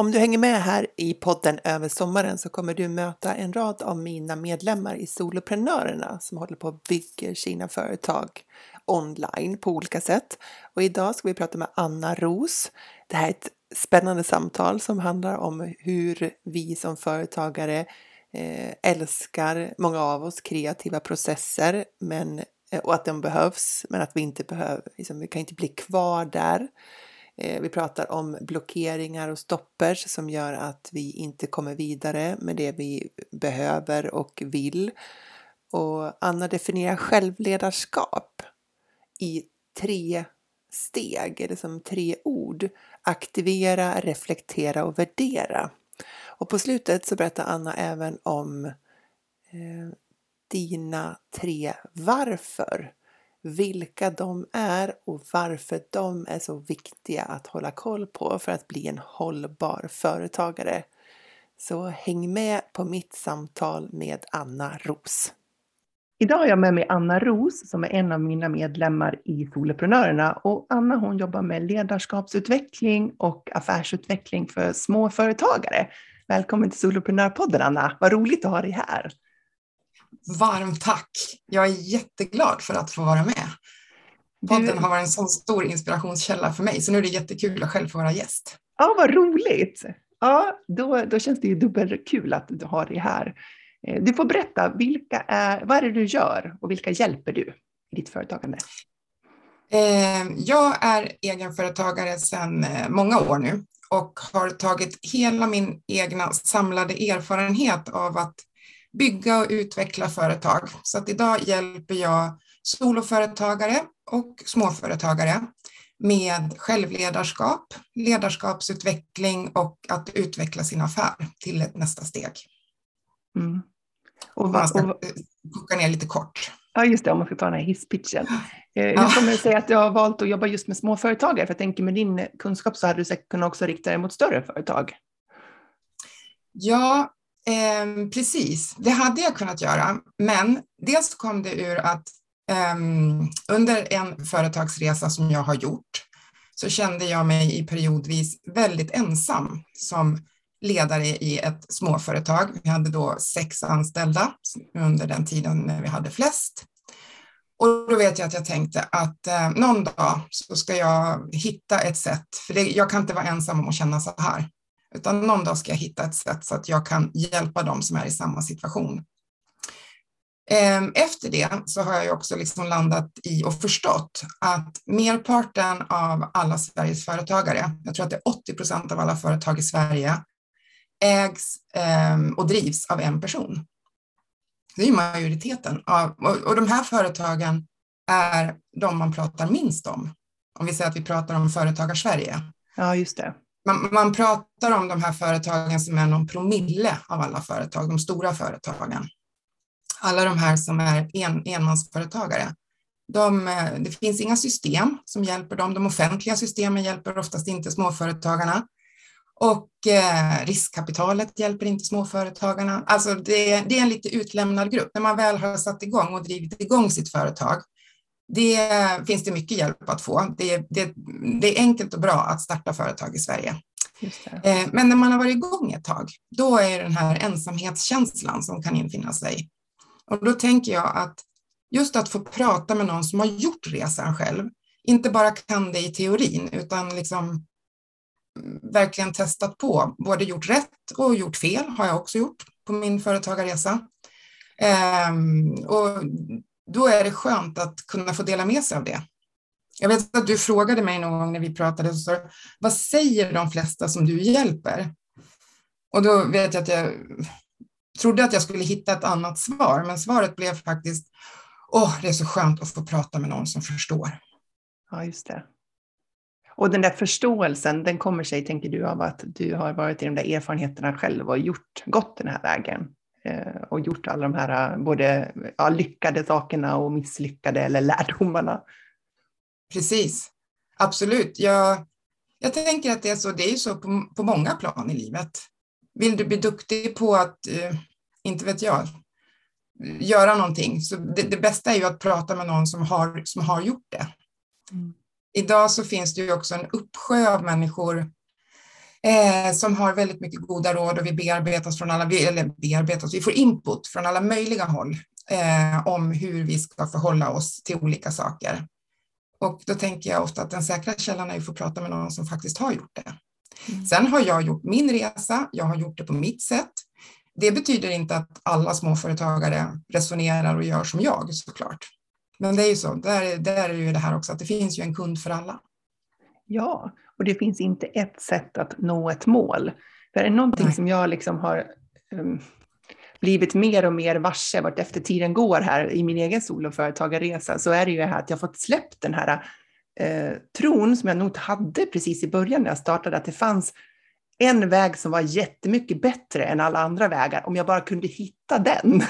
Om du hänger med här i podden över sommaren så kommer du möta en rad av mina medlemmar i Soloprenörerna som håller på och bygger sina företag online på olika sätt. Och idag ska vi prata med Anna Ros. Det här är ett spännande samtal som handlar om hur vi som företagare eh, älskar, många av oss, kreativa processer men, och att de behövs men att vi inte behöver, liksom, vi kan inte bli kvar där. Eh, vi pratar om blockeringar och stoppers som gör att vi inte kommer vidare med det vi behöver och vill. Och Anna definierar självledarskap i tre steg, eller som tre ord. Aktivera, reflektera och värdera. Och på slutet så berättar Anna även om eh, dina tre varför vilka de är och varför de är så viktiga att hålla koll på för att bli en hållbar företagare. Så häng med på mitt samtal med Anna Ros. Idag har jag med mig Anna Ros som är en av mina medlemmar i Soloprenörerna. Och Anna hon jobbar med ledarskapsutveckling och affärsutveckling för småföretagare. Välkommen till Soloprenörpodden Anna, vad roligt att ha dig här. Varmt tack! Jag är jätteglad för att få vara med. Podden har varit en sån stor inspirationskälla för mig, så nu är det jättekul att själv få vara gäst. Ja, vad roligt! Ja, då, då känns det ju dubbelkul att du har dig här. Eh, du får berätta, vilka är, vad är det du gör och vilka hjälper du i ditt företagande? Eh, jag är egenföretagare sedan eh, många år nu och har tagit hela min egna samlade erfarenhet av att bygga och utveckla företag. Så att idag hjälper jag soloföretagare och småföretagare med självledarskap, ledarskapsutveckling och att utveckla sin affär till ett nästa steg. Mm. Och man ska och, koka ner lite kort. Ja, just det, om man ska ta den här hisspitchen. Eh. Hur kommer det sig att du har valt att jobba just med småföretagare? För jag tänker med din kunskap så hade du säkert kunnat också rikta dig mot större företag. Ja, Eh, precis, det hade jag kunnat göra, men dels kom det ur att eh, under en företagsresa som jag har gjort så kände jag mig i periodvis väldigt ensam som ledare i ett småföretag. Vi hade då sex anställda under den tiden när vi hade flest. Och då vet jag att jag tänkte att eh, någon dag så ska jag hitta ett sätt, för det, jag kan inte vara ensam om att känna så här. Utan någon dag ska jag hitta ett sätt så att jag kan hjälpa dem som är i samma situation. Ehm, efter det så har jag också liksom landat i och förstått att merparten av alla Sveriges företagare, jag tror att det är 80 procent av alla företag i Sverige, ägs ehm, och drivs av en person. Det är majoriteten av, och de här företagen är de man pratar minst om. Om vi säger att vi pratar om Företagar-Sverige. Ja, just det man, man pratar om de här företagen som är någon promille av alla företag, de stora företagen. Alla de här som är en, enmansföretagare. De, eh, det finns inga system som hjälper dem. De offentliga systemen hjälper oftast inte småföretagarna. Och eh, riskkapitalet hjälper inte småföretagarna. Alltså det, det, är en lite utlämnad grupp. När man väl har satt igång och drivit igång sitt företag, det finns det mycket hjälp att få. Det, det, det är enkelt och bra att starta företag i Sverige. Eh, men när man har varit igång ett tag, då är den här ensamhetskänslan som kan infinna sig. Och då tänker jag att just att få prata med någon som har gjort resan själv, inte bara kan det i teorin, utan liksom verkligen testat på, både gjort rätt och gjort fel har jag också gjort på min företagarresa. Um, och då är det skönt att kunna få dela med sig av det. Jag vet att du frågade mig någon gång när vi pratade, så, vad säger de flesta som du hjälper? Och då vet jag att jag trodde att jag skulle hitta ett annat svar, men svaret blev faktiskt, åh, det är så skönt att få prata med någon som förstår. Ja, just det. Och den där förståelsen, den kommer sig, tänker du, av att du har varit i de där erfarenheterna själv och gjort, gått den här vägen? Eh, och gjort alla de här både ja, lyckade sakerna och misslyckade eller lärdomarna. Precis, absolut. Jag, jag tänker att det är så, det är så på, på många plan i livet. Vill du bli duktig på att, eh, inte vet jag, göra någonting, så det, det, bästa är ju att prata med någon som har, som har gjort det. Mm. Idag så finns det ju också en uppsjö av människor eh, som har väldigt mycket goda råd och vi bearbetas från alla, eller bearbetas, vi får input från alla möjliga håll eh, om hur vi ska förhålla oss till olika saker. Och då tänker jag ofta att den säkra källan är att få prata med någon som faktiskt har gjort det. Mm. Sen har jag gjort min resa, jag har gjort det på mitt sätt. Det betyder inte att alla småföretagare resonerar och gör som jag såklart. Men det är ju så, där, där är ju det här också att det finns ju en kund för alla. Ja, och det finns inte ett sätt att nå ett mål. För är det någonting Nej. som jag liksom har um, blivit mer och mer varse vart efter tiden går här i min egen soloföretagarresa så är det ju här att jag fått släppt den här eh, tron som jag nog hade precis i början när jag startade, att det fanns en väg som var jättemycket bättre än alla andra vägar, om jag bara kunde hitta den.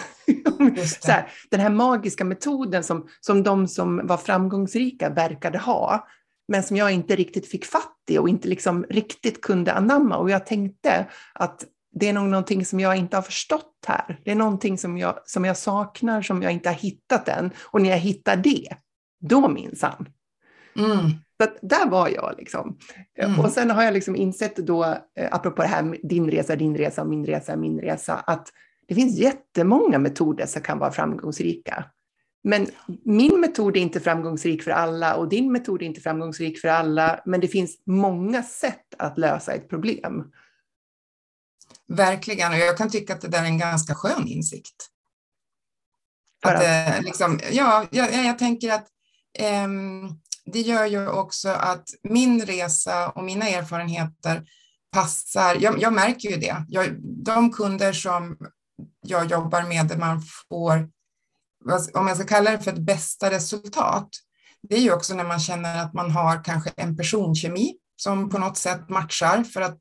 så här, den här magiska metoden som, som de som var framgångsrika verkade ha, men som jag inte riktigt fick fatt i och inte liksom riktigt kunde anamma. Och jag tänkte att det är nog någonting som jag inte har förstått här. Det är någonting som jag, som jag saknar, som jag inte har hittat än. Och när jag hittar det, då minsann. Mm. Så där var jag liksom. Mm. Och sen har jag liksom insett då, eh, apropå det här din resa, din resa, min resa, min resa, att det finns jättemånga metoder som kan vara framgångsrika. Men min metod är inte framgångsrik för alla och din metod är inte framgångsrik för alla, men det finns många sätt att lösa ett problem. Verkligen, och jag kan tycka att det där är en ganska skön insikt. Att, att liksom, ja, jag, jag tänker att um, det gör ju också att min resa och mina erfarenheter passar. Jag, jag märker ju det. Jag, de kunder som jag jobbar med där man får, om jag ska kalla det för ett bästa resultat, det är ju också när man känner att man har kanske en personkemi som på något sätt matchar för att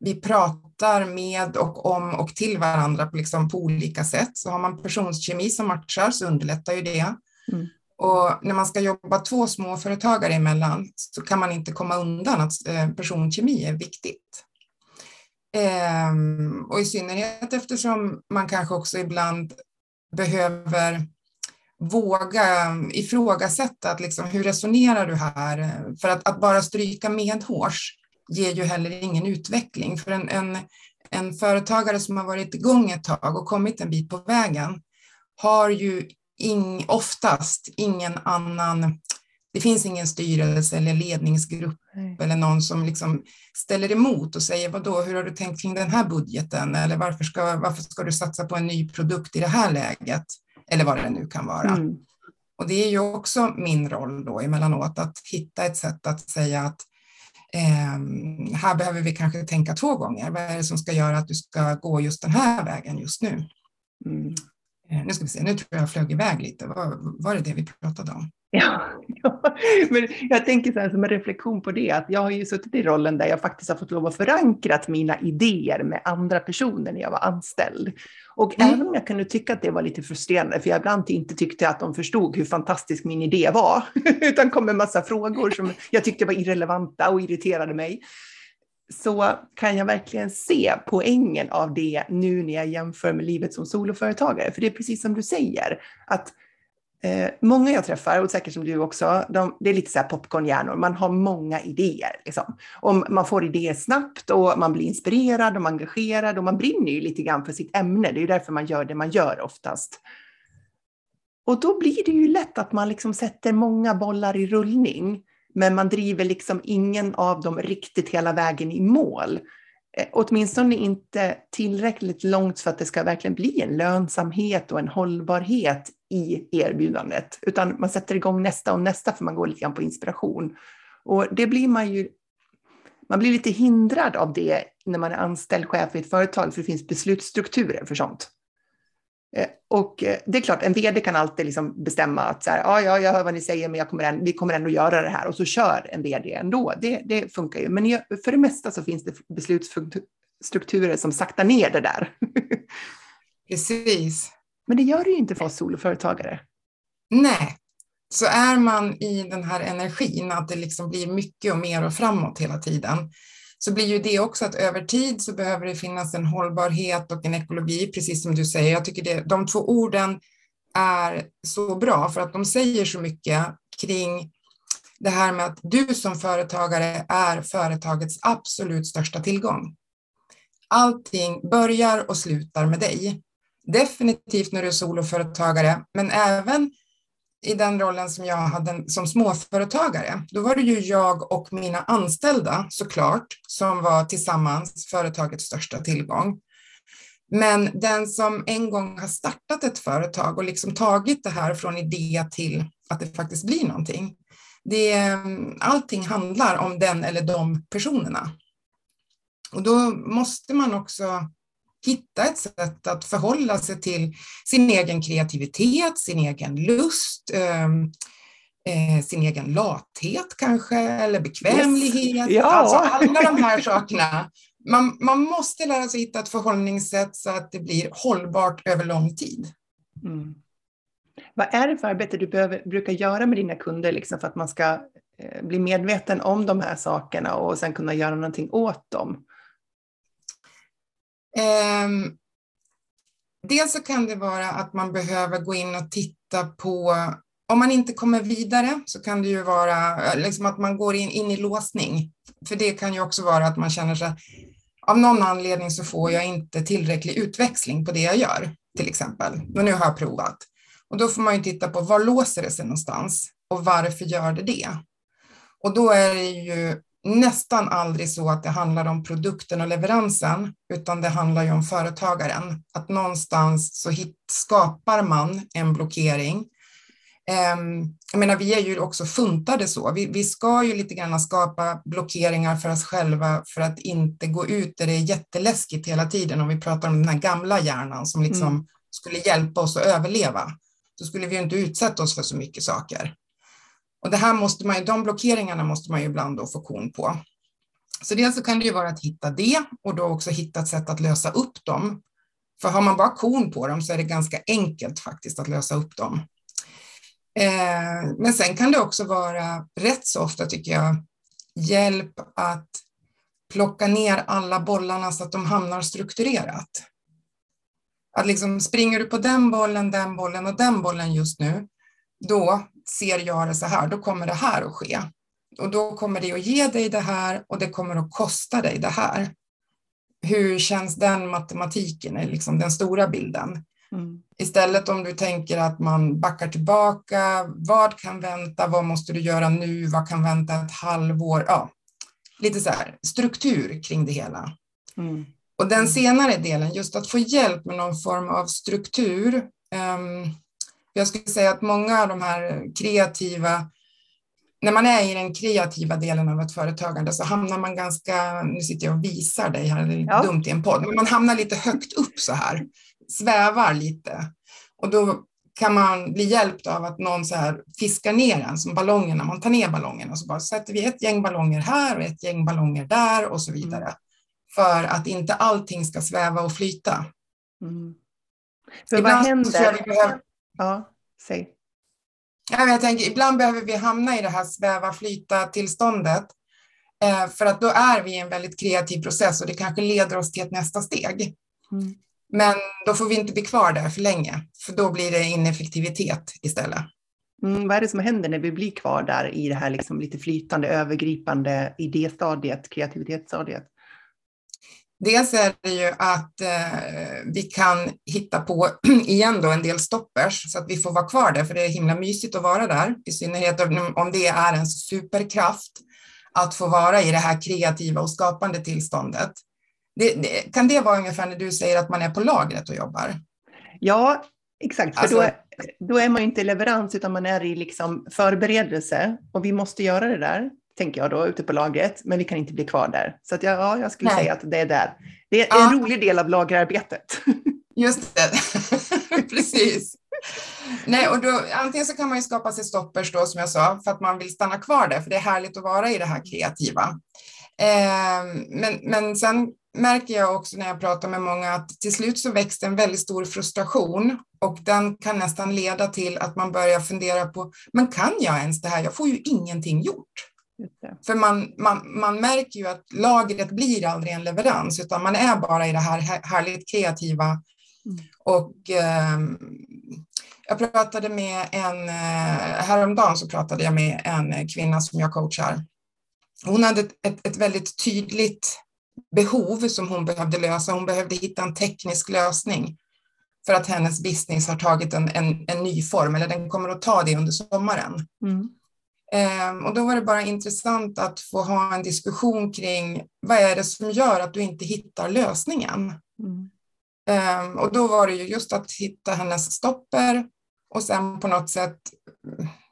vi pratar med och om och till varandra på, liksom på olika sätt. Så har man personkemi som matchar så underlättar ju det. Mm. Och när man ska jobba två småföretagare emellan så kan man inte komma undan att eh, personkemi är viktigt. Ehm, och i synnerhet eftersom man kanske också ibland behöver våga ifrågasätta att liksom, hur resonerar du här? För att, att bara stryka medhårs ger ju heller ingen utveckling. För en, en, en företagare som har varit igång ett tag och kommit en bit på vägen har ju ing, oftast ingen annan, det finns ingen styrelse eller ledningsgrupp Nej. eller någon som liksom ställer emot och säger vad då, hur har du tänkt kring den här budgeten eller varför ska, varför ska du satsa på en ny produkt i det här läget eller vad det nu kan vara. Mm. Och det är ju också min roll då emellanåt att hitta ett sätt att säga att eh, här behöver vi kanske tänka två gånger. Vad är det som ska göra att du ska gå just den här vägen just nu? Mm. Eh, nu ska vi se, nu tror jag jag flög iväg lite. Var, var det det vi pratade om? Ja, ja, men jag tänker så här som en reflektion på det, att jag har ju suttit i rollen där jag faktiskt har fått lov att förankra mina idéer med andra personer när jag var anställd. Och mm. även om jag kunde tycka att det var lite frustrerande, för jag ibland inte tyckte att de förstod hur fantastisk min idé var, utan kom med massa frågor som jag tyckte var irrelevanta och irriterade mig, så kan jag verkligen se poängen av det nu när jag jämför med livet som soloföretagare. För det är precis som du säger, att eh, många jag träffar, och säkert som du också, de, det är lite så här popcornhjärnor, man har många idéer. Liksom. Och man får idéer snabbt och man blir inspirerad och engagerad och man brinner ju lite grann för sitt ämne. Det är ju därför man gör det man gör oftast. Och då blir det ju lätt att man liksom sätter många bollar i rullning men man driver liksom ingen av dem riktigt hela vägen i mål. Eh, åtminstone inte tillräckligt långt för att det ska verkligen bli en lönsamhet och en hållbarhet i erbjudandet, utan man sätter igång nästa och nästa för man går lite grann på inspiration. Och det blir man ju, man blir lite hindrad av det när man är anställd chef i ett företag, för det finns beslutsstrukturer för sånt. Eh, och eh, det är klart, en vd kan alltid liksom bestämma att så här, ja, ja, jag hör vad ni säger, men jag kommer ändå, vi kommer ändå göra det här och så kör en vd ändå. Det, det funkar ju. Men för det mesta så finns det beslutsstrukturer som saktar ner det där. Precis. Men det gör det ju inte för oss soloföretagare. Nej, så är man i den här energin, att det liksom blir mycket och mer och framåt hela tiden, så blir ju det också att över tid så behöver det finnas en hållbarhet och en ekologi, precis som du säger. Jag tycker det, de två orden är så bra för att de säger så mycket kring det här med att du som företagare är företagets absolut största tillgång. Allting börjar och slutar med dig. Definitivt när du är soloföretagare, men även i den rollen som jag hade som småföretagare. Då var det ju jag och mina anställda såklart som var tillsammans företagets största tillgång. Men den som en gång har startat ett företag och liksom tagit det här från idé till att det faktiskt blir någonting. Det, eh, allting handlar om den eller de personerna. Och då måste man också hitta ett sätt att förhålla sig till sin egen kreativitet, sin egen lust, ehm, eh, sin egen lathet kanske, eller bekvämlighet. Yes. Ja. Alltså alla de här sakerna. Man, man måste lära sig hitta ett förhållningssätt så att det blir hållbart över lång tid. Mm. Vad är det för arbete du behöver, brukar göra med dina kunder liksom för att man ska eh, bli medveten om de här sakerna och sen kunna göra någonting åt dem? Ehm, dels så kan det vara att man behöver gå in och titta på, om man inte kommer vidare så kan det ju vara eh, liksom att man går in, in i låsning. För det kan ju också vara att man känner sig, av någon anledning så får jag inte tillräcklig utväxling på det jag gör, till exempel. Men nu har jag provat. Och då får man ju titta på var låser det sig någonstans och varför gör det det? Och då är det ju nästan aldrig så att det handlar om produkten och leveransen, utan det handlar ju om företagaren. Att någonstans så hit, skapar man en blockering. Ehm, jag menar, vi är ju också funtade så. Vi, vi ska ju lite grann skapa blockeringar för oss själva för att inte gå ut där det är jätteläskigt hela tiden. Om vi pratar om den här gamla hjärnan som liksom mm. skulle hjälpa oss att överleva, så skulle vi inte utsätta oss för så mycket saker. Och det här måste man, de blockeringarna måste man ju ibland då få kon på. Så dels så kan det ju vara att hitta det och då också hitta ett sätt att lösa upp dem. För har man bara kon på dem så är det ganska enkelt faktiskt att lösa upp dem. Eh, men sen kan det också vara rätt så ofta tycker jag hjälp att plocka ner alla bollarna så att de hamnar strukturerat. Att liksom springer du på den bollen, den bollen och den bollen just nu, då ser jag det så här, då kommer det här att ske. Och då kommer det att ge dig det här och det kommer att kosta dig det här. Hur känns den matematiken, liksom den stora bilden? Mm. Istället om du tänker att man backar tillbaka, vad kan vänta, vad måste du göra nu, vad kan vänta ett halvår? Ja, lite så här struktur kring det hela. Mm. Och den senare delen, just att få hjälp med någon form av struktur, um, jag skulle säga att många av de här kreativa, när man är i den kreativa delen av ett företagande så hamnar man ganska, nu sitter jag och visar dig här, det är ja. dumt i en podd, men man hamnar lite högt upp så här, svävar lite. Och då kan man bli hjälpt av att någon så här fiskar ner en som ballongerna, man tar ner ballongerna så bara sätter vi ett gäng ballonger här och ett gäng ballonger där och så vidare. Mm. För att inte allting ska sväva och flyta. Mm. För vad händer? Ja, säg. jag tänker, ibland behöver vi hamna i det här sväva flyta tillståndet eh, för att då är vi i en väldigt kreativ process och det kanske leder oss till ett nästa steg. Mm. Men då får vi inte bli kvar där för länge, för då blir det ineffektivitet istället. Mm, vad är det som händer när vi blir kvar där i det här liksom lite flytande, övergripande idéstadiet, kreativitetsstadiet? Dels är det ju att eh, vi kan hitta på, igen då, en del stoppers så att vi får vara kvar där, för det är himla mysigt att vara där, i synnerhet om det är en superkraft att få vara i det här kreativa och skapande tillståndet. Det, det, kan det vara ungefär när du säger att man är på lagret och jobbar? Ja, exakt. För alltså, då, då är man inte i leverans utan man är i liksom förberedelse och vi måste göra det där tänker jag då, ute på lagret, men vi kan inte bli kvar där. Så att jag, ja, jag skulle Nej. säga att det är där. Det är ja. en rolig del av lagerarbetet. Just det, precis. Nej, och då, antingen så kan man ju skapa sig stoppers då, som jag sa, för att man vill stanna kvar där, för det är härligt att vara i det här kreativa. Eh, men, men sen märker jag också när jag pratar med många att till slut så växte en väldigt stor frustration och den kan nästan leda till att man börjar fundera på, men kan jag ens det här? Jag får ju ingenting gjort. För man, man, man märker ju att lagret blir aldrig en leverans, utan man är bara i det här härligt kreativa. Mm. Och eh, jag pratade med en, eh, häromdagen så pratade jag med en kvinna som jag coachar. Hon hade ett, ett väldigt tydligt behov som hon behövde lösa. Hon behövde hitta en teknisk lösning för att hennes business har tagit en, en, en ny form, eller den kommer att ta det under sommaren. Mm. Um, och då var det bara intressant att få ha en diskussion kring vad är det som gör att du inte hittar lösningen? Mm. Um, och då var det ju just att hitta hennes stopper och sen på något sätt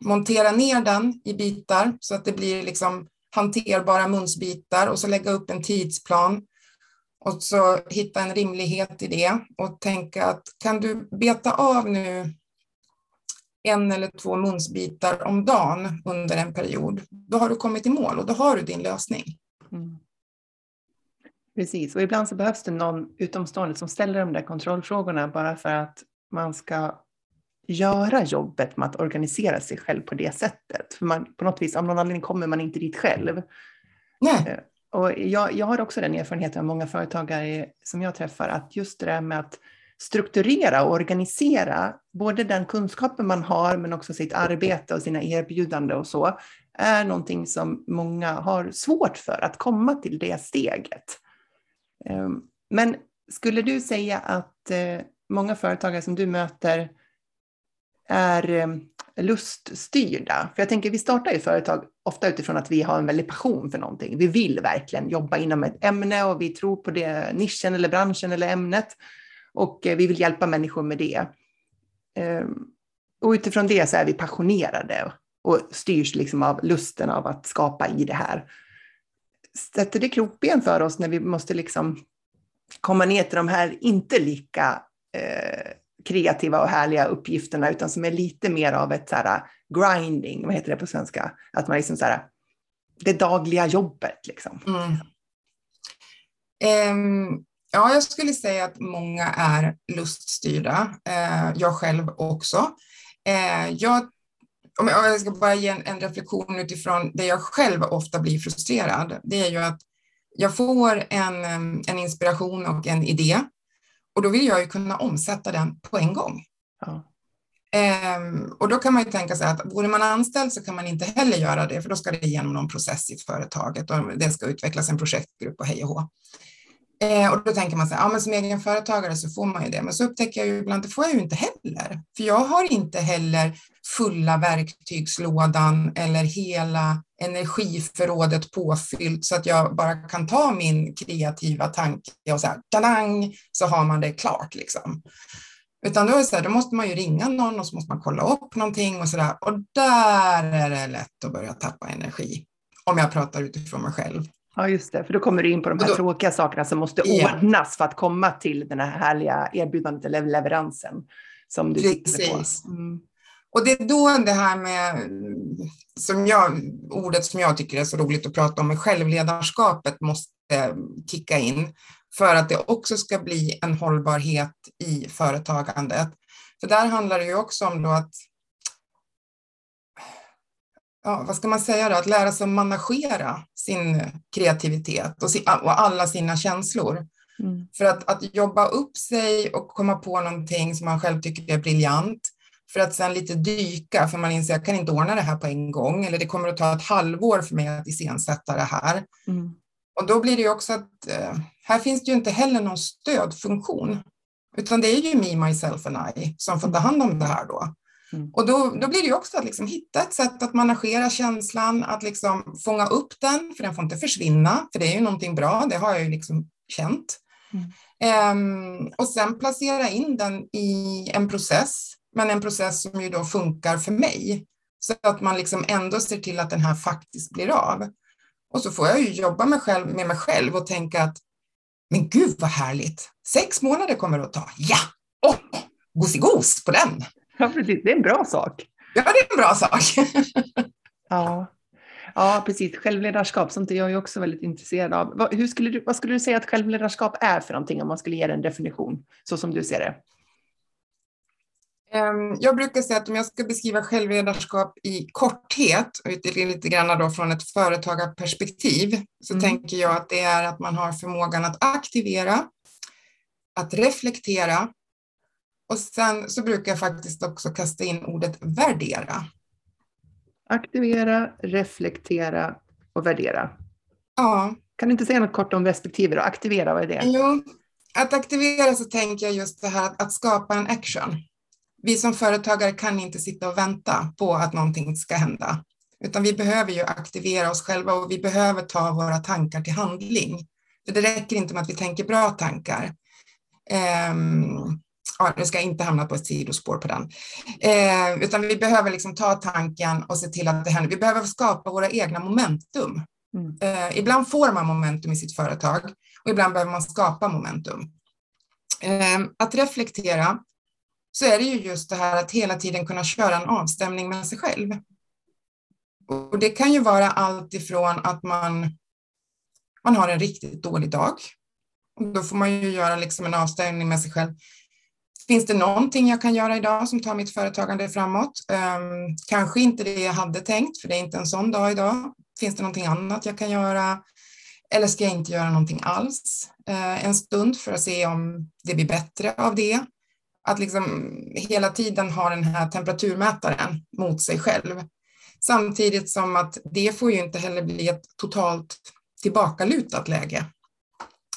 montera ner den i bitar så att det blir liksom hanterbara munsbitar och så lägga upp en tidsplan och så hitta en rimlighet i det och tänka att kan du beta av nu en eller två munsbitar om dagen under en period, då har du kommit i mål och då har du din lösning. Mm. Precis, och ibland så behövs det någon utomstående som ställer de där kontrollfrågorna bara för att man ska göra jobbet med att organisera sig själv på det sättet. För man, på något vis, av någon anledning kommer man inte dit själv. Nej. Eh, och jag, jag har också den erfarenheten av många företagare som jag träffar, att just det där med att strukturera och organisera både den kunskapen man har men också sitt arbete och sina erbjudanden och så är någonting som många har svårt för att komma till det steget. Ehm, men skulle du säga att eh, många företagare som du möter är ehm, luststyrda. För jag tänker, vi startar ju företag ofta utifrån att vi har en väldig passion för någonting. Vi vill verkligen jobba inom ett ämne och vi tror på det, nischen eller branschen eller ämnet. Och eh, vi vill hjälpa människor med det. Ehm, och utifrån det så är vi passionerade och styrs liksom av lusten av att skapa i det här. Sätter det krokben för oss när vi måste liksom komma ner till de här inte lika eh, kreativa och härliga uppgifterna, utan som är lite mer av ett så här, grinding, vad heter det på svenska? Att man liksom så här, det dagliga jobbet liksom. Mm. Um, ja, jag skulle säga att många är luststyrda, uh, jag själv också. Uh, jag, om jag ska bara ge en, en reflektion utifrån det jag själv ofta blir frustrerad, det är ju att jag får en, en inspiration och en idé och då vill jag ju kunna omsätta den på en gång. Ja. Um, och då kan man ju tänka sig att vore man anställd så kan man inte heller göra det, för då ska det igenom någon process i företaget och det ska utvecklas en projektgrupp och hej och hå. Eh, och då tänker man så här, ja men som egenföretagare så får man ju det, men så upptäcker jag ju ibland, det får jag ju inte heller. För jag har inte heller fulla verktygslådan eller hela energiförrådet påfyllt så att jag bara kan ta min kreativa tanke och så här, talang, så har man det klart liksom. Utan då, är så här, då måste man ju ringa någon och så måste man kolla upp någonting och så där. Och där är det lätt att börja tappa energi. Om jag pratar utifrån mig själv. Ja, just det. För då kommer du in på de här då, tråkiga sakerna som måste yeah. ordnas för att komma till den här härliga erbjudandet eller leveransen. Som du Precis. Mm. Och det är då det här med, som jag, ordet som jag tycker är så roligt att prata om, med självledarskapet måste kicka in för att det också ska bli en hållbarhet i företagandet. För där handlar det ju också om att ja, vad ska man säga då, att lära sig att managera sin kreativitet och, sin, och alla sina känslor. Mm. För att, att jobba upp sig och komma på någonting som man själv tycker är briljant, för att sen lite dyka, för man inser att jag kan inte ordna det här på en gång, eller det kommer att ta ett halvår för mig att iscensätta det här. Mm. Och då blir det ju också att eh, här finns det ju inte heller någon stödfunktion, utan det är ju me, myself and I som får ta hand om det här då. Mm. Och då, då blir det ju också att liksom hitta ett sätt att managera känslan, att liksom fånga upp den, för den får inte försvinna, för det är ju någonting bra, det har jag ju liksom känt. Mm. Um, och sen placera in den i en process, men en process som ju då funkar för mig. Så att man liksom ändå ser till att den här faktiskt blir av. Och så får jag ju jobba med, själv, med mig själv och tänka att men gud vad härligt, sex månader kommer det att ta. Ja, oh, gosigos på den! Ja, precis. Det är en bra sak. Ja, det är en bra sak. ja. Ja, precis. Självledarskap, sånt är jag ju också väldigt intresserad av. Vad, hur skulle du, vad skulle du säga att självledarskap är för någonting om man skulle ge det en definition, så som du ser det? Ehm, jag brukar säga att om jag ska beskriva självledarskap i korthet, lite grann då från ett företagarperspektiv, så mm. tänker jag att det är att man har förmågan att aktivera, att reflektera och sen så brukar jag faktiskt också kasta in ordet värdera. Aktivera, reflektera och värdera. Ja. Kan du inte säga något kort om respektive då? Aktivera, vad är det? Jo, att aktivera så tänker jag just det här att, skapa en action. Vi som företagare kan inte sitta och vänta på att någonting ska hända, utan vi behöver ju aktivera oss själva och vi behöver ta våra tankar till handling. För det räcker inte med att vi tänker bra tankar. Um, ja, nu ska jag inte hamna på ett sidospår på den, eh, utan vi behöver liksom ta tanken och se till att det händer. Vi behöver skapa våra egna momentum. Mm. Eh, ibland får man momentum i sitt företag och ibland behöver man skapa momentum. Eh, att reflektera så är det ju just det här att hela tiden kunna köra en avstämning med sig själv. Och det kan ju vara allt ifrån att man, man har en riktigt dålig dag. Och då får man ju göra liksom en avstämning med sig själv. Finns det någonting jag kan göra idag som tar mitt företagande framåt? Um, kanske inte det jag hade tänkt, för det är inte en sån dag idag. Finns det någonting annat jag kan göra? Eller ska jag inte göra någonting alls uh, en stund för att se om det blir bättre av det? Att liksom hela tiden ha den här temperaturmätaren mot sig själv. Samtidigt som att det får ju inte heller bli ett totalt tillbakalutat läge.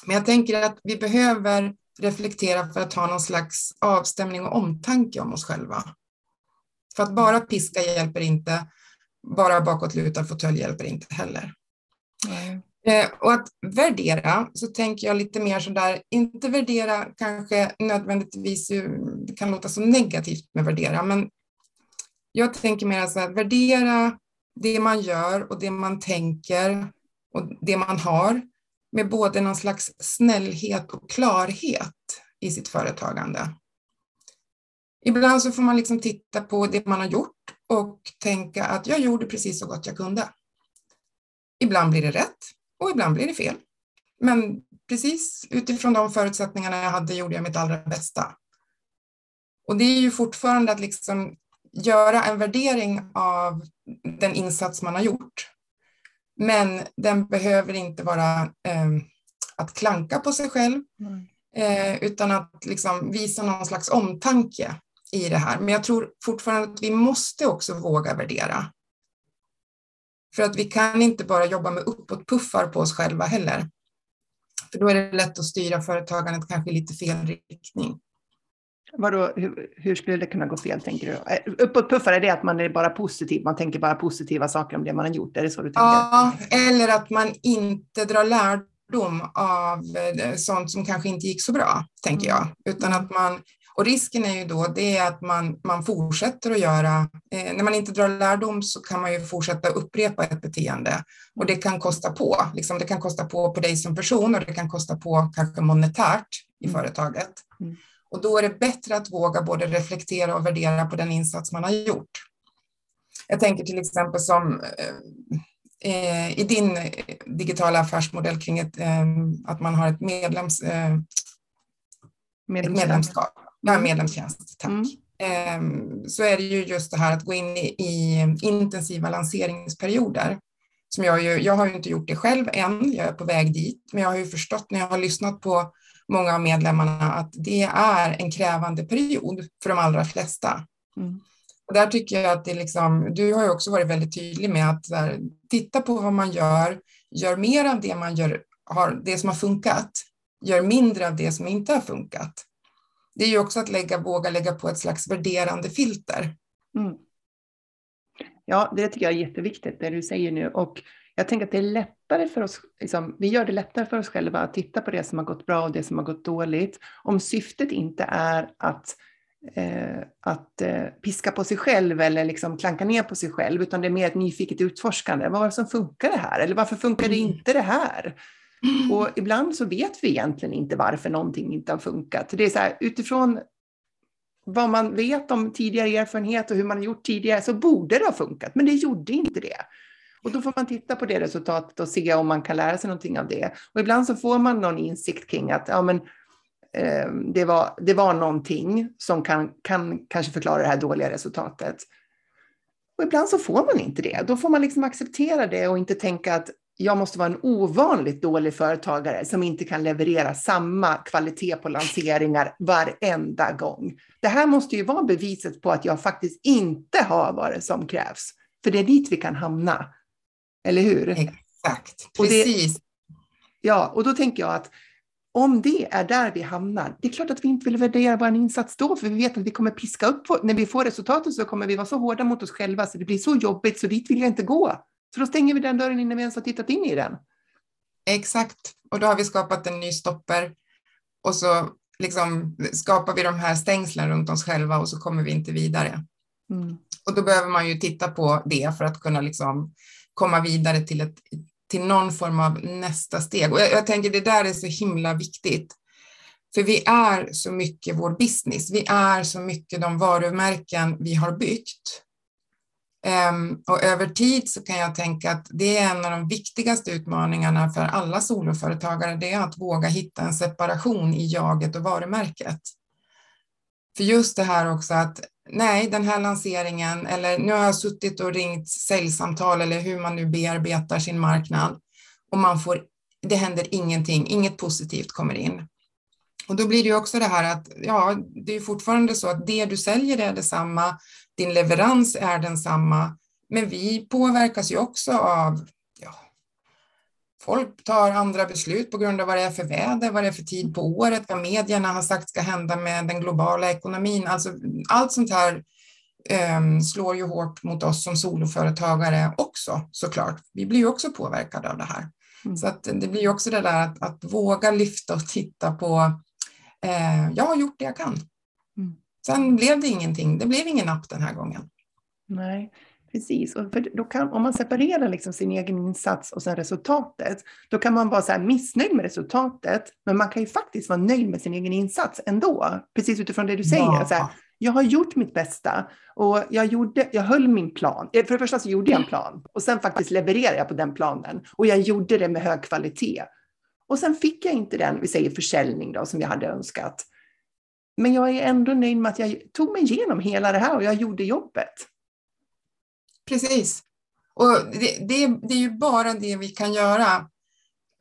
Men jag tänker att vi behöver reflektera för att ha någon slags avstämning och omtanke om oss själva. För att bara piska hjälper inte, bara bakåtlutad fåtölj hjälper inte heller. Mm. och att värdera, så tänker jag lite mer sådär, inte värdera kanske nödvändigtvis, det kan låta så negativt med värdera, men jag tänker mer så här, värdera det man gör och det man tänker och det man har med både någon slags snällhet och klarhet i sitt företagande. Ibland så får man liksom titta på det man har gjort och tänka att jag gjorde precis så gott jag kunde. Ibland blir det rätt och ibland blir det fel. Men precis utifrån de förutsättningarna jag hade gjorde jag mitt allra bästa. Och det är ju fortfarande att liksom göra en värdering av den insats man har gjort men den behöver inte vara eh, att klanka på sig själv, eh, utan att liksom visa någon slags omtanke i det här. Men jag tror fortfarande att vi måste också våga värdera. För att vi kan inte bara jobba med uppåtpuffar på oss själva heller. För då är det lätt att styra företagandet kanske i lite fel riktning. Vadå, hur, hur, skulle det kunna gå fel, tänker du? Eh, uppåtpuffar, är det att man är bara positiv? Man tänker bara positiva saker om det man har gjort? Är det så du tänker? Ja, eller att man inte drar lärdom av eh, sånt som kanske inte gick så bra, tänker jag. Mm. Utan att man, och risken är ju då det att man, man fortsätter att göra, eh, när man inte drar lärdom så kan man ju fortsätta upprepa ett beteende och det kan kosta på. Liksom, det kan kosta på på dig som person och det kan kosta på kanske monetärt i mm. företaget. Mm. Och då är det bättre att våga både reflektera och värdera på den insats man har gjort. Jag tänker till exempel som eh, i din digitala affärsmodell kring ett, eh, att man har ett, medlems, eh, ett medlemskap, ja, mm. medlemstjänst, tack. Mm. Eh, så är det ju just det här att gå in i, i intensiva lanseringsperioder. Som jag, ju, jag har ju inte gjort det själv än, jag är på väg dit, men jag har ju förstått när jag har lyssnat på många av medlemmarna att det är en krävande period för de allra flesta. Mm. Och där tycker jag att det liksom, du har ju också varit väldigt tydlig med att här, titta på vad man gör, gör mer av det man gör, har, det som har funkat, gör mindre av det som inte har funkat. Det är ju också att lägga, våga lägga på ett slags värderande filter. Mm. Ja, det tycker jag är jätteviktigt, det du säger nu. Och jag tänker att det är lättare för oss, liksom, vi gör det lättare för oss själva att titta på det som har gått bra och det som har gått dåligt. Om syftet inte är att, eh, att eh, piska på sig själv eller liksom klanka ner på sig själv, utan det är mer ett nyfiket utforskande. Vad var det som funkar det här? Eller varför funkar det mm. inte det här? Och ibland så vet vi egentligen inte varför någonting inte har funkat. Det är så här, utifrån vad man vet om tidigare erfarenhet och hur man har gjort tidigare så borde det ha funkat, men det gjorde inte det. Och då får man titta på det resultatet och se om man kan lära sig någonting av det. Och ibland så får man någon insikt kring att ja, men, eh, det, var, det var någonting som kan, kan kanske förklara det här dåliga resultatet. Och ibland så får man inte det. Då får man liksom acceptera det och inte tänka att jag måste vara en ovanligt dålig företagare som inte kan leverera samma kvalitet på lanseringar varenda gång. Det här måste ju vara beviset på att jag faktiskt inte har vad det som krävs. För det är dit vi kan hamna. Eller hur? Exakt, precis. Det, ja, och då tänker jag att om det är där vi hamnar, det är klart att vi inte vill värdera vår insats då, för vi vet att vi kommer piska upp, när vi får resultatet så kommer vi vara så hårda mot oss själva så det blir så jobbigt så dit vill jag inte gå. Så då stänger vi den dörren innan vi ens har tittat in i den. Exakt, och då har vi skapat en ny stopper och så liksom skapar vi de här stängslen runt oss själva och så kommer vi inte vidare. Mm. Och då behöver man ju titta på det för att kunna liksom komma vidare till, ett, till någon form av nästa steg. Och jag, jag tänker det där är så himla viktigt. För vi är så mycket vår business. Vi är så mycket de varumärken vi har byggt. Um, och över tid så kan jag tänka att det är en av de viktigaste utmaningarna för alla soloföretagare, det är att våga hitta en separation i jaget och varumärket. För just det här också att nej, den här lanseringen eller nu har jag suttit och ringt säljsamtal eller hur man nu bearbetar sin marknad och man får, det händer ingenting, inget positivt kommer in. Och då blir det ju också det här att ja, det är fortfarande så att det du säljer är detsamma, din leverans är densamma, men vi påverkas ju också av folk tar andra beslut på grund av vad det är för väder, vad det är för tid på året, vad medierna har sagt ska hända med den globala ekonomin. Alltså, allt sånt här um, slår ju hårt mot oss som soloföretagare också såklart. Vi blir ju också påverkade av det här. Mm. Så att det blir ju också det där att, att våga lyfta och titta på, eh, jag har gjort det jag kan. Mm. Sen blev det ingenting, det blev ingen app den här gången. Nej, Precis, och för då kan, om man separerar liksom sin egen insats och sen resultatet, då kan man vara så missnöjd med resultatet, men man kan ju faktiskt vara nöjd med sin egen insats ändå. Precis utifrån det du säger. Ja. Så här, jag har gjort mitt bästa och jag, gjorde, jag höll min plan. Eh, för det första så gjorde jag en plan och sen faktiskt levererade jag på den planen och jag gjorde det med hög kvalitet. Och sen fick jag inte den, vi säger försäljning då, som jag hade önskat. Men jag är ändå nöjd med att jag tog mig igenom hela det här och jag gjorde jobbet. Precis. Och det, det, det, är ju bara det vi kan göra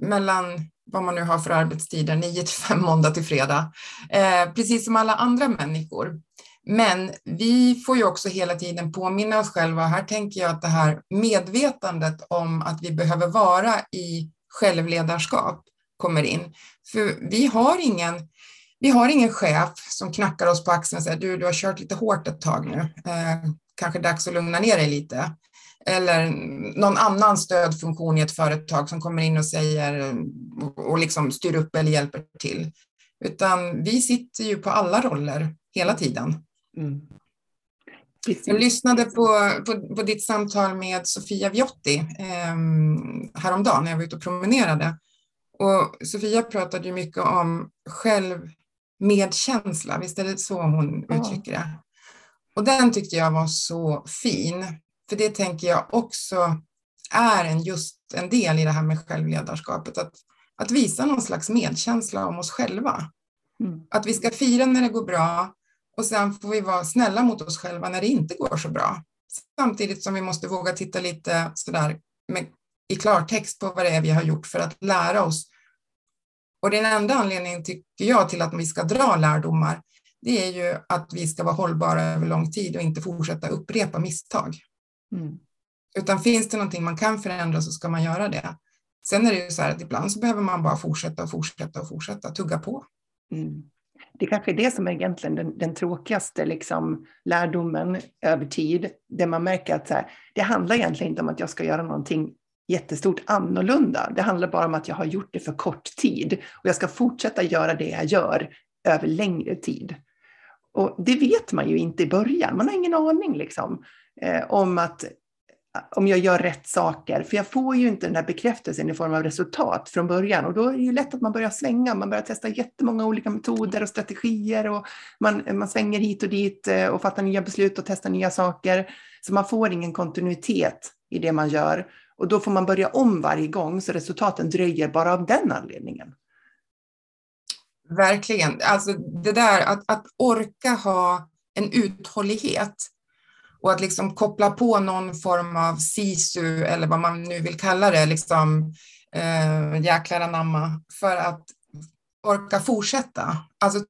mellan vad man nu har för arbetstider, 9 till 5 måndag till fredag, eh, precis som alla andra människor. Men vi får ju också hela tiden påminna oss själva, här tänker jag att det här medvetandet om att vi behöver vara i självledarskap kommer in. För vi har ingen, vi har ingen chef som knackar oss på axeln och säger du, du har kört lite hårt ett tag nu. Eh, kanske dags att lugna ner dig lite. Eller någon annan stödfunktion i ett företag som kommer in och säger och liksom styr upp eller hjälper till. Utan vi sitter ju på alla roller hela tiden. Mm. Jag lyssnade på, på, på, ditt samtal med Sofia Viotti eh, häromdagen när jag var ute och promenerade. Och Sofia pratade ju mycket om självmedkänsla, visst är det så hon ja. uttrycker det? Och den tyckte jag var så fin, för det tänker jag också är en, just en del i det här med självledarskapet, att, att visa någon slags medkänsla om oss själva. Mm. Att vi ska fira när det går bra och sen får vi vara snälla mot oss själva när det inte går så bra. Samtidigt som vi måste våga titta lite sådär med, i klartext på vad det är vi har gjort för att lära oss. Och den enda anledningen tycker jag till att vi ska dra lärdomar, det är ju att vi ska vara hållbara över lång tid och inte fortsätta upprepa misstag. Mm. Utan finns det någonting man kan förändra så ska man göra det. Sen är det ju så här att ibland så behöver man bara fortsätta och fortsätta och fortsätta, tugga på. Mm. Det kanske är det som är egentligen den, den tråkigaste liksom, lärdomen över tid, där man märker att så här, det handlar egentligen inte om att jag ska göra någonting jättestort annorlunda. Det handlar bara om att jag har gjort det för kort tid och jag ska fortsätta göra det jag gör över längre tid. Och det vet man ju inte i början. Man har ingen aning liksom, eh, om att om jag gör rätt saker, för jag får ju inte den här bekräftelsen i form av resultat från början och då är det ju lätt att man börjar svänga, man börjar testa jättemånga olika metoder och strategier och man, man svänger hit och dit eh, och fattar nya beslut och testar nya saker. Så man får ingen kontinuitet i det man gör och då får man börja om varje gång så resultaten dröjer bara av den anledningen. Verkligen. Alltså det där att, att orka ha en uthållighet och att liksom koppla på någon form av sisu eller vad man nu vill kalla det, liksom eh, jäklar anamma, för att orka fortsätta. Alltså,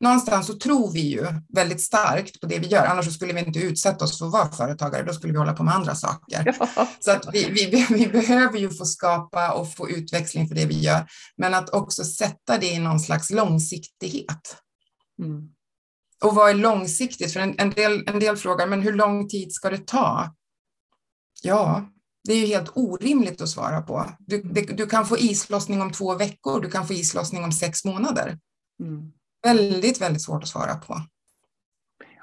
någonstans så tror vi ju väldigt starkt på det vi gör, annars skulle vi inte utsätta oss för att vara företagare, då skulle vi hålla på med andra saker. Ja. Så att vi, vi, vi behöver ju få skapa och få utväxling för det vi gör, men att också sätta det i någon slags långsiktighet. Mm. Och vad är långsiktigt? För en, en, del, en del frågar, men hur lång tid ska det ta? Ja, det är ju helt orimligt att svara på. Du, det, du kan få islossning om två veckor, du kan få islossning om sex månader. Mm. Väldigt, väldigt svårt att svara på.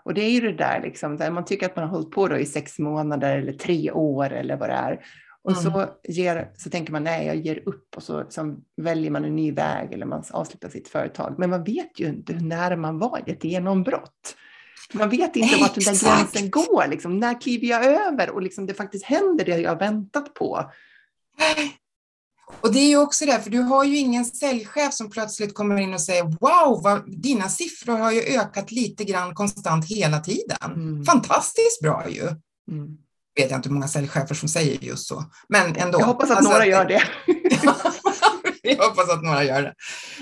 Och det är ju det där, liksom, där man tycker att man har hållit på i sex månader eller tre år eller vad det är. Och mm. så, ger, så tänker man nej, jag ger upp och så liksom, väljer man en ny väg eller man avslutar sitt företag. Men man vet ju inte hur nära man var ett genombrott. Man vet inte vart den där gränsen går. Liksom. När kliver jag över och liksom det faktiskt händer det jag har väntat på? Och det är ju också det, för du har ju ingen säljchef som plötsligt kommer in och säger wow, vad, dina siffror har ju ökat lite grann konstant hela tiden. Mm. Fantastiskt bra ju. Mm. Vet jag inte hur många säljchefer som säger just så, men ändå. Jag hoppas att alltså, några gör det. jag hoppas att några gör det.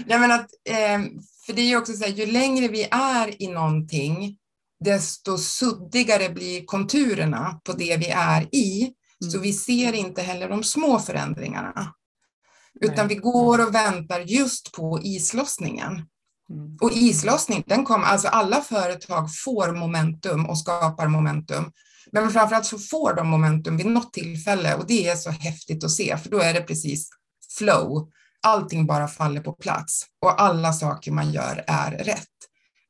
Nej, men att, eh, för det är ju också så här, ju längre vi är i någonting, desto suddigare blir konturerna på det vi är i. Mm. Så vi ser inte heller de små förändringarna. Utan Nej. vi går och väntar just på islossningen. Mm. Och islossning, den kommer, alltså alla företag får momentum och skapar momentum. Men framförallt så får de momentum vid något tillfälle och det är så häftigt att se, för då är det precis flow. Allting bara faller på plats och alla saker man gör är rätt.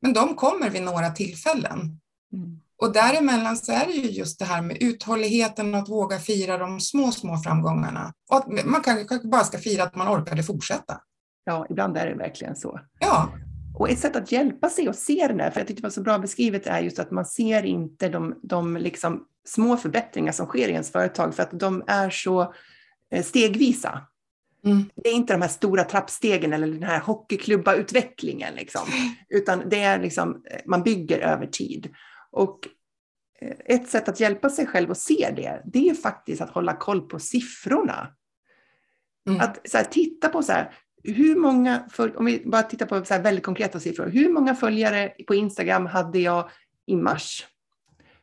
Men de kommer vid några tillfällen. Mm. Och däremellan så är det ju just det här med uthålligheten och att våga fira de små, små framgångarna. Och att man kanske bara ska fira att man orkade fortsätta. Ja, ibland är det verkligen så. Ja. Och ett sätt att hjälpa sig att se den där, för jag tyckte det var så bra beskrivet, är just att man ser inte de, de liksom små förbättringar som sker i ens företag, för att de är så eh, stegvisa. Mm. Det är inte de här stora trappstegen eller den här hockeyklubba-utvecklingen, liksom, utan det är liksom, man bygger över tid. Och eh, ett sätt att hjälpa sig själv att se det, det är faktiskt att hålla koll på siffrorna. Mm. Att här, titta på så här, hur många, om vi bara tittar på så väldigt konkreta siffror, hur många följare på Instagram hade jag i mars?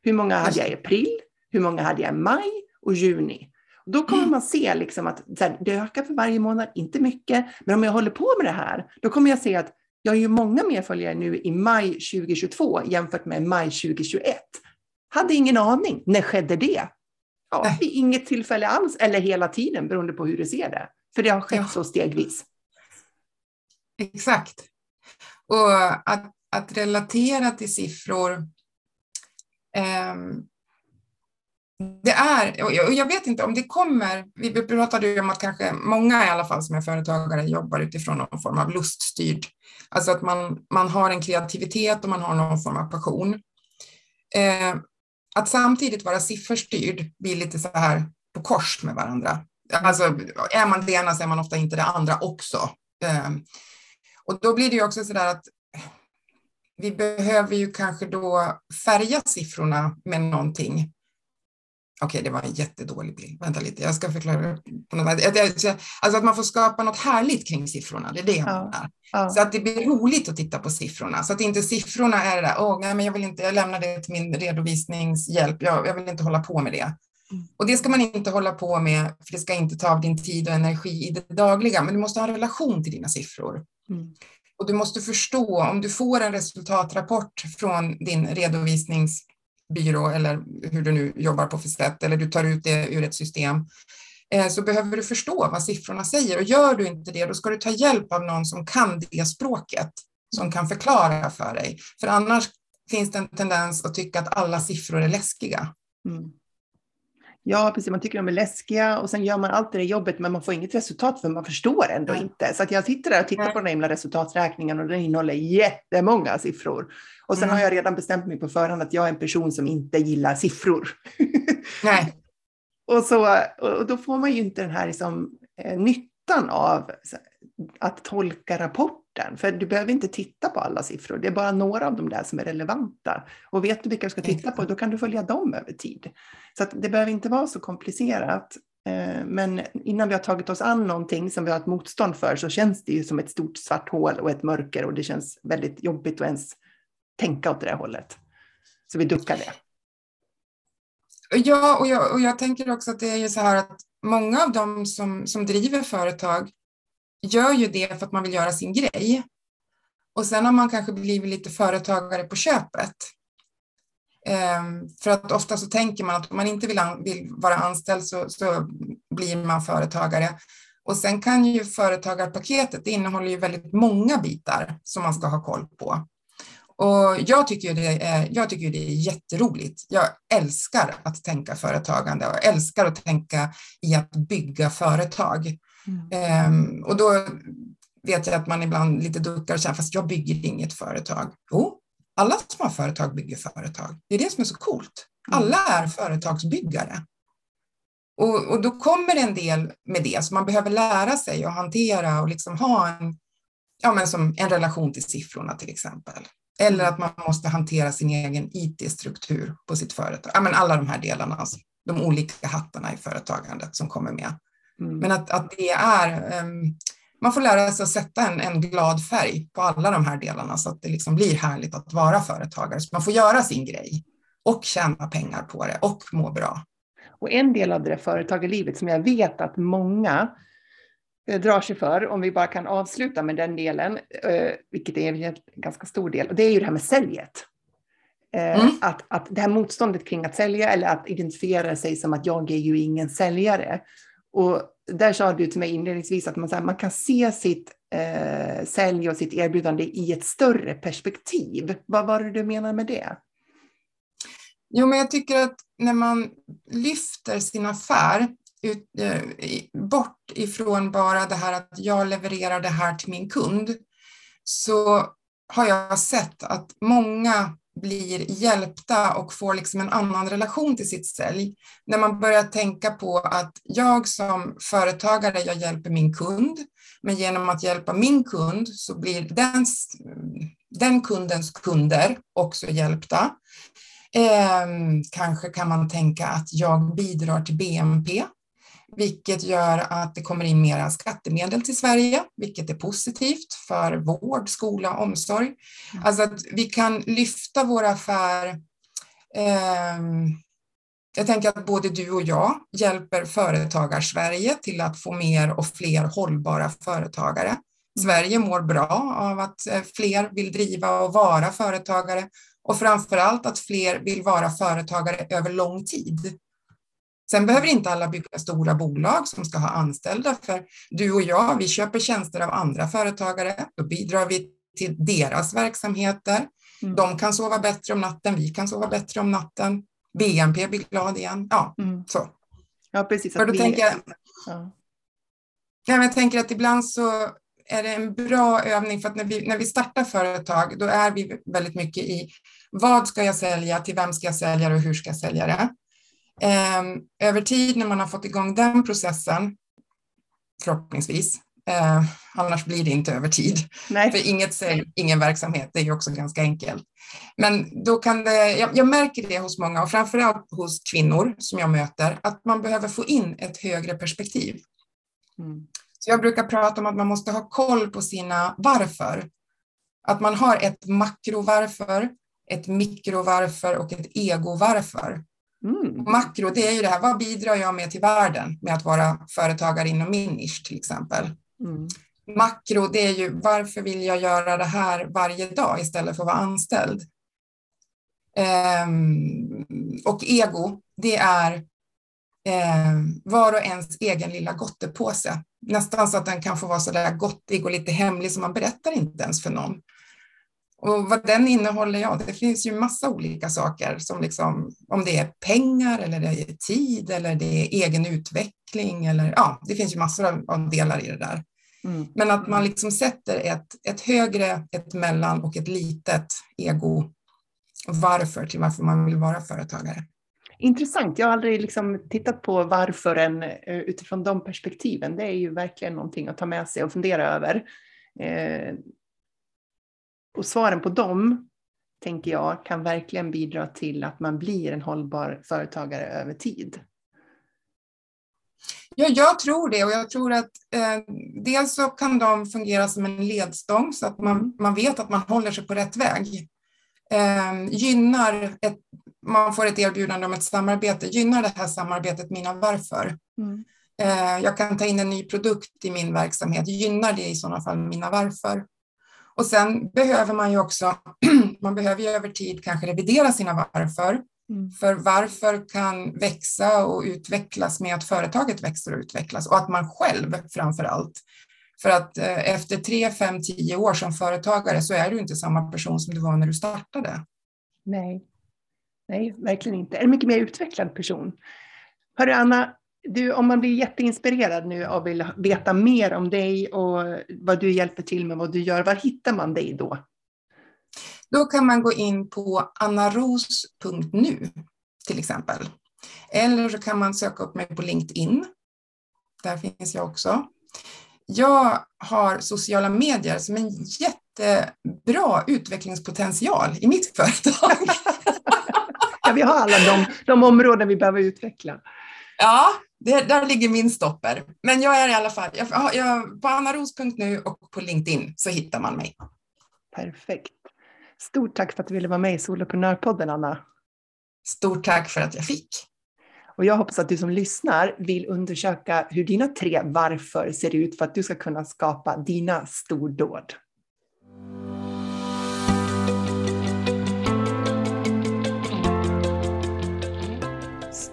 Hur många hade jag i april? Hur många hade jag i maj och juni? Då kommer mm. man se liksom att här, det ökar för varje månad, inte mycket, men om jag håller på med det här, då kommer jag se att jag har ju många mer följare nu i maj 2022 jämfört med maj 2021. Hade ingen aning. När skedde det? Ja, vid inget tillfälle alls eller hela tiden beroende på hur du ser det. För det har skett ja. så stegvis. Exakt. Och att, att relatera till siffror. Eh, det är, och jag vet inte om det kommer, vi pratade ju om att kanske många i alla fall som är företagare jobbar utifrån någon form av luststyrd, alltså att man, man har en kreativitet och man har någon form av passion. Eh, att samtidigt vara sifferstyrd blir lite så här på kors med varandra. Alltså är man det ena så är man ofta inte det andra också. Eh, och då blir det ju också så där att vi behöver ju kanske då färga siffrorna med någonting. Okej, det var en jättedålig bild. Vänta lite, jag ska förklara. På något Alltså att man får skapa något härligt kring siffrorna, det är det jag ja. menar. Ja. Så att det blir roligt att titta på siffrorna, så att inte siffrorna är det där, åh, nej, men jag vill inte, jag lämnar det till min redovisningshjälp, jag, jag vill inte hålla på med det. Mm. Och det ska man inte hålla på med, för det ska inte ta av din tid och energi i det dagliga, men du måste ha en relation till dina siffror. Mm. Och du måste förstå, om du får en resultatrapport från din byrå eller hur du nu jobbar på för sätt, eller du tar ut det ur ett system, eh, så behöver du förstå vad siffrorna säger. Och gör du inte det, då ska du ta hjälp av någon som kan det språket, som kan förklara för dig. För annars finns det en tendens att tycka att alla siffror är läskiga. Mm. Ja, precis. Man tycker de är läskiga och sen gör man allt det där jobbet men man får inget resultat för man förstår ändå mm. inte. Så att jag sitter där och tittar på den himla resultaträkningen och den innehåller jättemånga siffror. Och sen mm. har jag redan bestämt mig på förhand att jag är en person som inte gillar siffror. Nej. och, så, och då får man ju inte den här liksom, eh, nyttan av att tolka rapporten. För du behöver inte titta på alla siffror, det är bara några av de där som är relevanta. Och vet du vilka du ska titta på, då kan du följa dem över tid. Så det behöver inte vara så komplicerat. Eh, men innan vi har tagit oss an någonting som vi har ett motstånd för så känns det ju som ett stort svart hål och ett mörker och det känns väldigt jobbigt att ens tänka åt det där hållet. Så vi duckar det. Ja, och jag, och jag tänker också att det är ju så här att många av dem som, som driver företag gör ju det för att man vill göra sin grej. Och sen har man kanske blivit lite företagare på köpet. Ehm, för att ofta så tänker man att om man inte vill, vill vara anställd så, så, blir man företagare. Och sen kan ju företagarpaketet, det innehåller ju väldigt många bitar som man ska ha koll på. Och jag tycker, det är, jag tycker det är jätteroligt. Jag älskar att tänka företagande och älskar att tänka i att bygga företag. Mm. Um, och då vet jag att man ibland lite duckar och säger, fast jag bygger inget företag. Jo, alla som har företag bygger företag. Det är det som är så coolt. Mm. Alla är företagsbyggare. Och, och då kommer en del med det, så man behöver lära sig att hantera och liksom ha en, ja, men som en relation till siffrorna till exempel. Eller att man måste hantera sin egen IT-struktur på sitt företag. Ja, men alla de här delarna, alltså, de olika hattarna i företagandet som kommer med. Mm. Men att, att det är, um, man får lära sig att sätta en, en glad färg på alla de här delarna så att det liksom blir härligt att vara företagare. Så man får göra sin grej och tjäna pengar på det och må bra. Och en del av det företagarlivet som jag vet att många Eh, drar sig för, om vi bara kan avsluta med den delen, eh, vilket är en ganska stor del, och det är ju det här med säljet. Eh, mm. Att, att det här motståndet kring att sälja eller att identifiera sig som att jag är ju ingen säljare. Och där sa du till mig inledningsvis att man, här, man kan se sitt eh, sälj och sitt erbjudande i ett större perspektiv. Vad var det du menar med det? Jo, men jag tycker att när man lyfter sin affär ut, eh, bort ifrån bara det här att jag levererar det här till min kund, så har jag sett att många blir hjälpta och får liksom en annan relation till sitt sälj. När man börjar tänka på att jag som företagare, jag hjälper min kund, men genom att hjälpa min kund så blir den, den kundens kunder också hjälpta. Eh, kanske kan man tänka att jag bidrar till BNP vilket gör att det kommer in mera skattemedel till Sverige, vilket är positivt för vård, skola, omsorg. Mm. Alltså att vi kan lyfta vår affär. Eh, jag tänker att både du och jag hjälper företagar-Sverige till att få mer och fler hållbara företagare. Mm. Sverige mår bra av att eh, fler vill driva och vara företagare och framför allt att fler vill vara företagare över lång tid. Sen behöver inte alla bygga stora bolag som ska ha anställda, för du och jag, vi köper tjänster av andra företagare, då bidrar vi till deras verksamheter. Mm. De kan sova bättre om natten, vi kan sova bättre om natten. BNP blir glad igen. Ja, mm. så. Ja, precis. För då vi... tänker jag, ja. jag tänker att ibland så är det en bra övning för att när vi, när vi startar företag, då är vi väldigt mycket i vad ska jag sälja, till vem ska jag sälja och hur ska jag sälja det? Eh, över tid när man har fått igång den processen, förhoppningsvis, eh, annars blir det inte över tid. Nej. För inget sälj, ingen verksamhet, det är ju också ganska enkelt. Men då kan det, jag, jag märker det hos många och framförallt hos kvinnor som jag möter, att man behöver få in ett högre perspektiv. Mm. Så jag brukar prata om att man måste ha koll på sina varför. Att man har ett makrovarför, ett mikrovarför och ett egovarför. Mm. Makro, det är ju det här, vad bidrar jag med till världen med att vara företagare inom min nisch till exempel. Mm. Makro, det är ju varför vill jag göra det här varje dag istället för att vara anställd? Um, och ego, det är um, var och ens egen lilla gottepåse. Nästan så att den kan få vara så där gottig och lite hemlig så man berättar inte ens för någon. Och vad den innehåller, ja, det finns ju massa olika saker som liksom, om det är pengar eller det är tid eller det är egen utveckling eller ja, det finns ju massor av delar i det där. Mm. Men att man liksom sätter ett, ett högre, ett mellan och ett litet ego varför till varför man vill vara företagare. Intressant. Jag har aldrig liksom tittat på varför än eh, utifrån de perspektiven. Det är ju verkligen någonting att ta med sig och fundera över. Eh, och svaren på dem, tänker jag, kan verkligen bidra till att man blir en hållbar företagare över tid. Ja, jag tror det och jag tror att eh, dels så kan de fungera som en ledstång så att man, mm. man vet att man håller sig på rätt väg. Eh, gynnar ett, man får ett erbjudande om ett samarbete, gynnar det här samarbetet mina varför? Mm. Eh, jag kan ta in en ny produkt i min verksamhet, gynnar det i sådana fall mina varför? Och sen behöver man ju också, man behöver ju över tid kanske revidera sina varför. Mm. För varför kan växa och utvecklas med att företaget växer och utvecklas och att man själv framför allt. För att eh, efter tre, fem, tio år som företagare så är du inte samma person som du var när du startade. Nej, Nej verkligen inte. En mycket mer utvecklad person. Hörru Anna, du, om man blir jätteinspirerad nu och vill veta mer om dig och vad du hjälper till med, vad du gör, var hittar man dig då? Då kan man gå in på annaros.nu till exempel. Eller så kan man söka upp mig på LinkedIn. Där finns jag också. Jag har sociala medier som en jättebra utvecklingspotential i mitt företag. ja, vi har alla de, de områden vi behöver utveckla. Ja, det, där ligger min stopper. Men jag är i alla fall, jag, jag, på annaros.nu och på LinkedIn så hittar man mig. Perfekt. Stort tack för att du ville vara med i Soloprenörpodden, Anna. Stort tack för att jag fick. Och jag hoppas att du som lyssnar vill undersöka hur dina tre varför ser ut för att du ska kunna skapa dina stordåd.